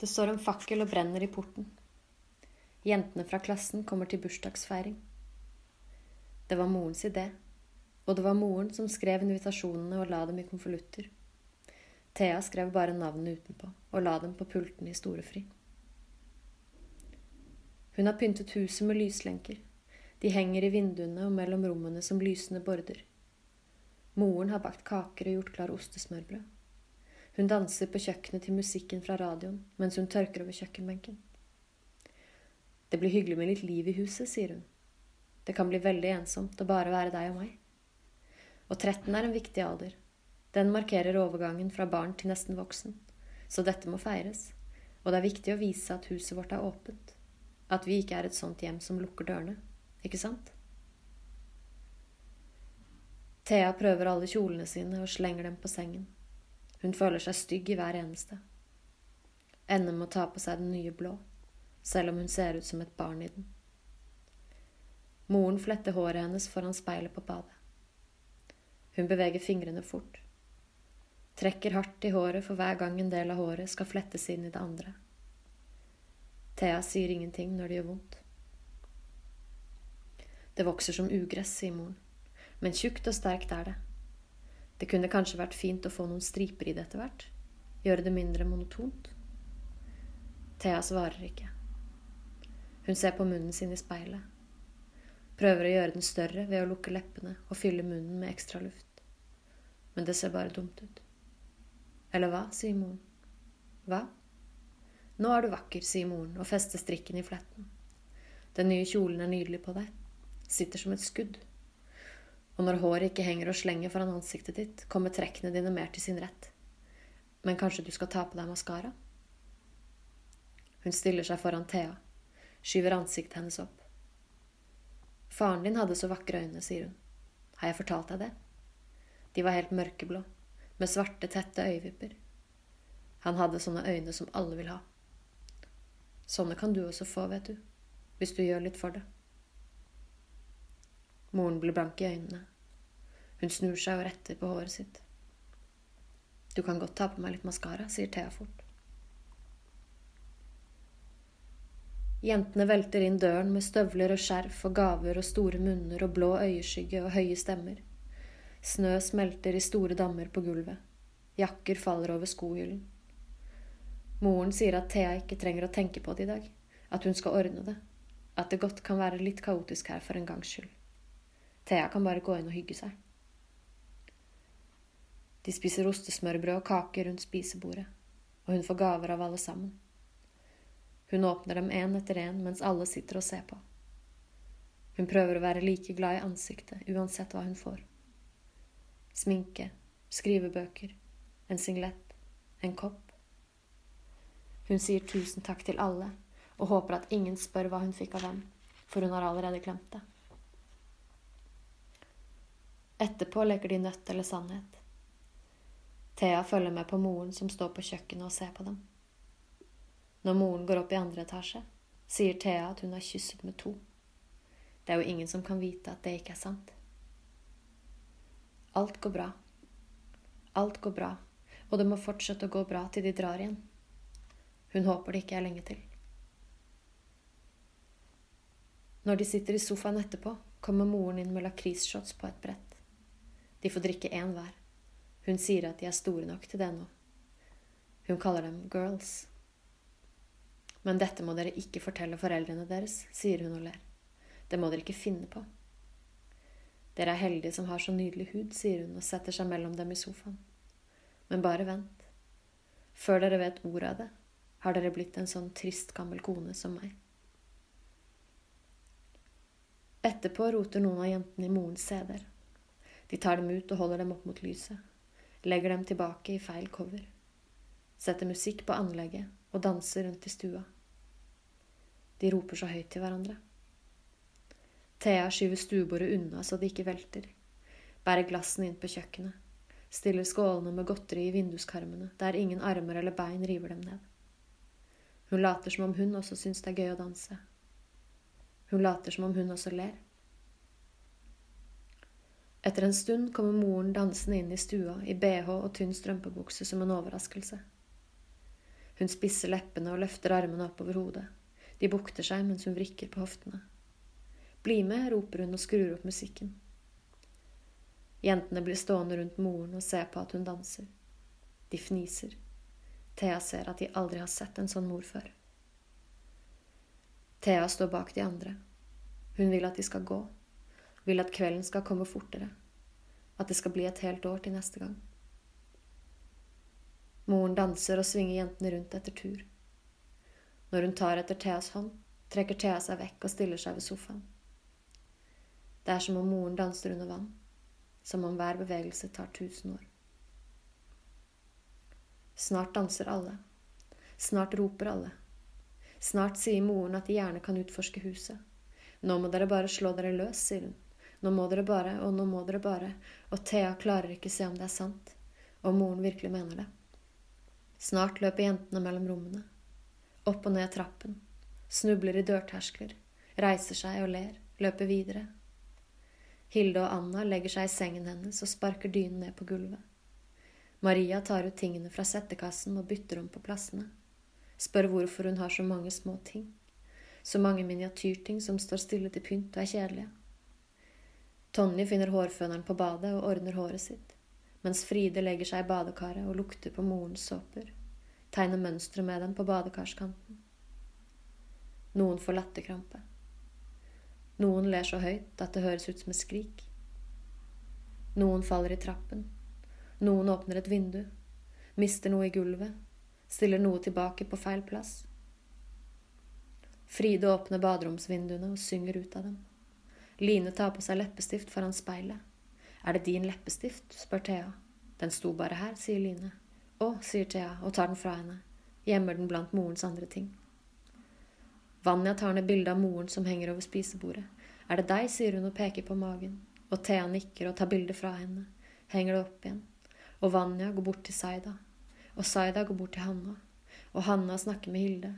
Det står en fakkel og brenner i porten. Jentene fra klassen kommer til bursdagsfeiring. Det var morens idé, og det var moren som skrev invitasjonene og la dem i konvolutter. Thea skrev bare navnene utenpå og la dem på pulten i storefri. Hun har pyntet huset med lyslenker. De henger i vinduene og mellom rommene som lysende border. Moren har bakt kaker og gjort klar ostesmørbrød. Hun danser på kjøkkenet til musikken fra radioen mens hun tørker over kjøkkenbenken. Det blir hyggelig med litt liv i huset, sier hun. Det kan bli veldig ensomt å bare være deg og meg. Og 13 er en viktig alder. Den markerer overgangen fra barn til nesten voksen. Så dette må feires. Og det er viktig å vise at huset vårt er åpent. At vi ikke er et sånt hjem som lukker dørene. Ikke sant? Thea prøver alle kjolene sine og slenger dem på sengen. Hun føler seg stygg i hver eneste. Ender med å ta på seg den nye blå, selv om hun ser ut som et barn i den. Moren fletter håret hennes foran speilet på badet. Hun beveger fingrene fort. Trekker hardt i håret for hver gang en del av håret skal flettes inn i det andre. Thea sier ingenting når det gjør vondt. Det vokser som ugress, sier moren, men tjukt og sterkt er det. Det kunne kanskje vært fint å få noen striper i det etter hvert, gjøre det mindre monotont. Thea svarer ikke. Hun ser på munnen sin i speilet. Prøver å gjøre den større ved å lukke leppene og fylle munnen med ekstra luft. Men det ser bare dumt ut. Eller hva, sier moren. Hva? Nå er du vakker, sier moren og fester strikken i fletten. Den nye kjolen er nydelig på deg. Sitter som et skudd. Og når håret ikke henger og slenger foran ansiktet ditt, kommer trekkene dine mer til sin rett. Men kanskje du skal ta på deg maskara? Hun stiller seg foran Thea, skyver ansiktet hennes opp. Faren din hadde så vakre øyne, sier hun. Har jeg fortalt deg det? De var helt mørkeblå, med svarte, tette øyevipper. Han hadde sånne øyne som alle vil ha. Sånne kan du også få, vet du, hvis du gjør litt for det. Moren blir blank i øynene. Hun snur seg og retter på håret sitt. Du kan godt ta på meg litt maskara, sier Thea fort. Jentene velter inn døren med støvler og skjerf og gaver og store munner og blå øyeskygge og høye stemmer. Snø smelter i store dammer på gulvet. Jakker faller over skohyllen. Moren sier at Thea ikke trenger å tenke på det i dag, at hun skal ordne det, at det godt kan være litt kaotisk her for en gangs skyld. Thea kan bare gå inn og hygge seg. De spiser ostesmørbrød og kaker rundt spisebordet, og hun får gaver av alle sammen. Hun åpner dem én etter én mens alle sitter og ser på. Hun prøver å være like glad i ansiktet uansett hva hun får. Sminke, skrivebøker, en singlett, en kopp. Hun sier tusen takk til alle og håper at ingen spør hva hun fikk av hvem, for hun har allerede glemt det. Etterpå leker de nødt eller sannhet. Thea følger med på moren som står på kjøkkenet og ser på dem. Når moren går opp i andre etasje, sier Thea at hun har kysset med to. Det er jo ingen som kan vite at det ikke er sant. Alt går bra. Alt går bra, og det må fortsette å gå bra til de drar igjen. Hun håper det ikke er lenge til. Når de sitter i sofaen etterpå, kommer moren inn med lakrisshots på et brett. De får drikke én hver. Hun sier at de er store nok til det nå. Hun kaller dem girls. Men dette må dere ikke fortelle foreldrene deres, sier hun og ler. Det må dere ikke finne på. Dere er heldige som har så nydelig hud, sier hun og setter seg mellom dem i sofaen. Men bare vent. Før dere vet ordet av det, har dere blitt en sånn trist, gammel kone som meg. Etterpå roter noen av jentene i morens CD-er. De tar dem ut og holder dem opp mot lyset. Legger dem tilbake i feil cover. Setter musikk på anlegget og danser rundt i stua. De roper så høyt til hverandre. Thea skyver stuebordet unna så det ikke velter, bærer glassene inn på kjøkkenet, stiller skålene med godteri i vinduskarmene, der ingen armer eller bein river dem ned. Hun later som om hun også syns det er gøy å danse. Hun later som om hun også ler. Etter en stund kommer moren dansende inn i stua i bh og tynn strømpebukse som en overraskelse. Hun spisser leppene og løfter armene opp over hodet. De bukter seg mens hun vrikker på hoftene. Bli med, roper hun og skrur opp musikken. Jentene blir stående rundt moren og se på at hun danser. De fniser. Thea ser at de aldri har sett en sånn mor før. Thea står bak de andre. Hun vil at de skal gå. Vil at kvelden skal komme fortere. At det skal bli et helt år til neste gang. Moren danser og svinger jentene rundt etter tur. Når hun tar etter Theas hånd, trekker Thea seg vekk og stiller seg ved sofaen. Det er som om moren danser under vann, som om hver bevegelse tar tusen år. Snart danser alle. Snart roper alle. Snart sier moren at de gjerne kan utforske huset. Nå må dere bare slå dere løs, sier hun. Nå må dere bare, og nå må dere bare, og Thea klarer ikke se om det er sant, og moren virkelig mener det. Snart løper jentene mellom rommene, opp og ned trappen, snubler i dørterskler, reiser seg og ler, løper videre. Hilde og Anna legger seg i sengen hennes og sparker dynen ned på gulvet. Maria tar ut tingene fra settekassen og bytter om på plassene. Spør hvorfor hun har så mange små ting. Så mange miniatyrting som står stille til pynt og er kjedelige. Tonje finner hårføneren på badet og ordner håret sitt, mens Fride legger seg i badekaret og lukter på morens såper, tegner mønstre med dem på badekarskanten. Noen får latterkrampe. Noen ler så høyt at det høres ut som et skrik. Noen faller i trappen. Noen åpner et vindu, mister noe i gulvet, stiller noe tilbake på feil plass. Fride åpner baderomsvinduene og synger ut av dem. Line tar på seg leppestift foran speilet. Er det din leppestift? spør Thea. Den sto bare her, sier Line. Å, sier Thea og tar den fra henne. Gjemmer den blant morens andre ting. Vanja tar ned bildet av moren som henger over spisebordet. Er det deg, sier hun og peker på magen. Og Thea nikker og tar bildet fra henne. Henger det opp igjen. Og Vanja går bort til Saida. Og Saida går bort til Hanna. Og Hanna snakker med Hilde.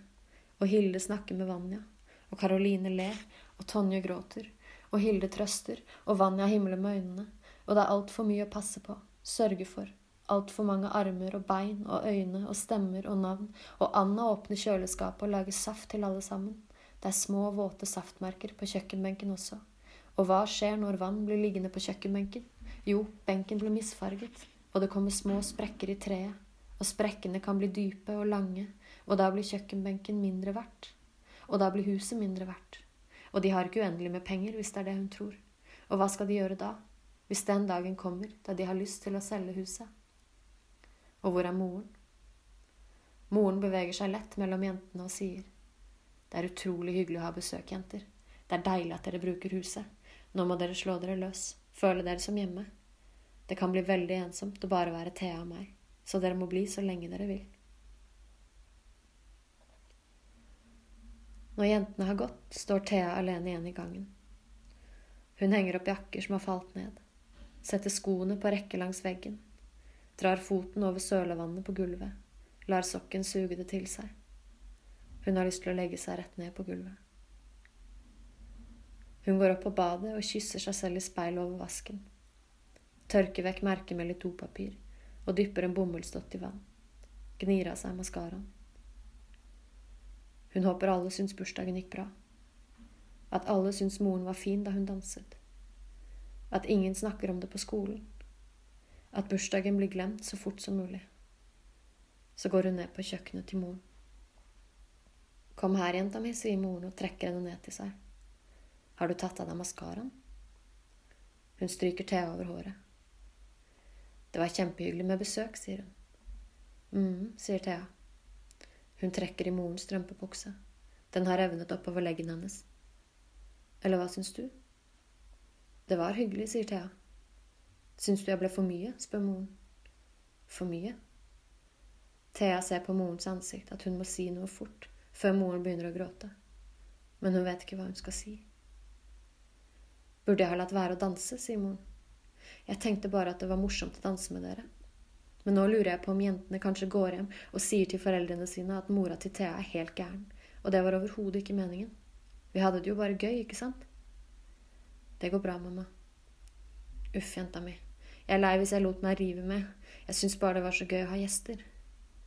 Og Hilde snakker med Vanja. Og Karoline ler. Og Tonje gråter og Hilde trøster, og Vanja himler med øynene, og det er altfor mye å passe på, sørge for, altfor mange armer og bein og øyne og stemmer og navn, og Anna åpner kjøleskapet og lager saft til alle sammen. Det er små, våte saftmerker på kjøkkenbenken også. Og hva skjer når vann blir liggende på kjøkkenbenken? Jo, benken blir misfarget, og det kommer små sprekker i treet, og sprekkene kan bli dype og lange, og da blir kjøkkenbenken mindre verdt. Og da blir huset mindre verdt. Og de har ikke uendelig med penger, hvis det er det hun tror. Og hva skal de gjøre da, hvis den dagen kommer da de har lyst til å selge huset? Og hvor er moren? Moren beveger seg lett mellom jentene og sier, Det er utrolig hyggelig å ha besøk, jenter. Det er deilig at dere bruker huset. Nå må dere slå dere løs, føle dere som hjemme. Det kan bli veldig ensomt å bare være Thea og meg, så dere må bli så lenge dere vil. Når jentene har gått, står Thea alene igjen i gangen. Hun henger opp jakker som har falt ned, setter skoene på rekke langs veggen, drar foten over sølevannet på gulvet, lar sokken suge det til seg. Hun har lyst til å legge seg rett ned på gulvet. Hun går opp på badet og kysser seg selv i speilet over vasken. Tørker vekk merket med litt dopapir og dypper en bomullsdott i vann. Gnir av seg maskaraen. Hun håper alle syns bursdagen gikk bra. At alle syns moren var fin da hun danset. At ingen snakker om det på skolen. At bursdagen blir glemt så fort som mulig. Så går hun ned på kjøkkenet til moren. Kom her, jenta mi, sier moren og trekker henne ned til seg. Har du tatt av deg maskaraen? Hun stryker Thea over håret. Det var kjempehyggelig med besøk, sier hun. mm, sier Thea. Hun trekker i morens strømpebukse. Den har revnet oppover leggen hennes. Eller hva syns du? Det var hyggelig, sier Thea. Syns du jeg ble for mye? spør moren. For mye? Thea ser på morens ansikt at hun må si noe fort før moren begynner å gråte. Men hun vet ikke hva hun skal si. Burde jeg ha latt være å danse, sier moren. Jeg tenkte bare at det var morsomt å danse med dere. Men nå lurer jeg på om jentene kanskje går hjem og sier til foreldrene sine at mora til Thea er helt gæren, og det var overhodet ikke meningen. Vi hadde det jo bare gøy, ikke sant? Det går bra, mamma. Uff, jenta mi. Jeg er lei hvis jeg lot meg rive med. Jeg syns bare det var så gøy å ha gjester.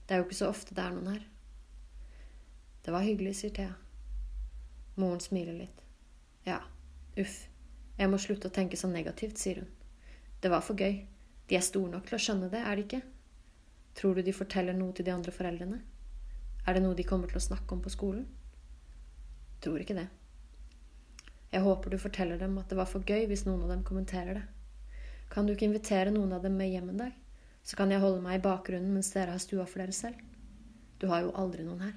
Det er jo ikke så ofte det er noen her. Det var hyggelig, sier Thea. Moren smiler litt. Ja, uff. Jeg må slutte å tenke så negativt, sier hun. Det var for gøy. De er store nok til å skjønne det, er de ikke? Tror du de forteller noe til de andre foreldrene? Er det noe de kommer til å snakke om på skolen? Tror ikke det. Jeg håper du forteller dem at det var for gøy hvis noen av dem kommenterer det. Kan du ikke invitere noen av dem med hjem en dag? Så kan jeg holde meg i bakgrunnen mens dere har stua for dere selv. Du har jo aldri noen her.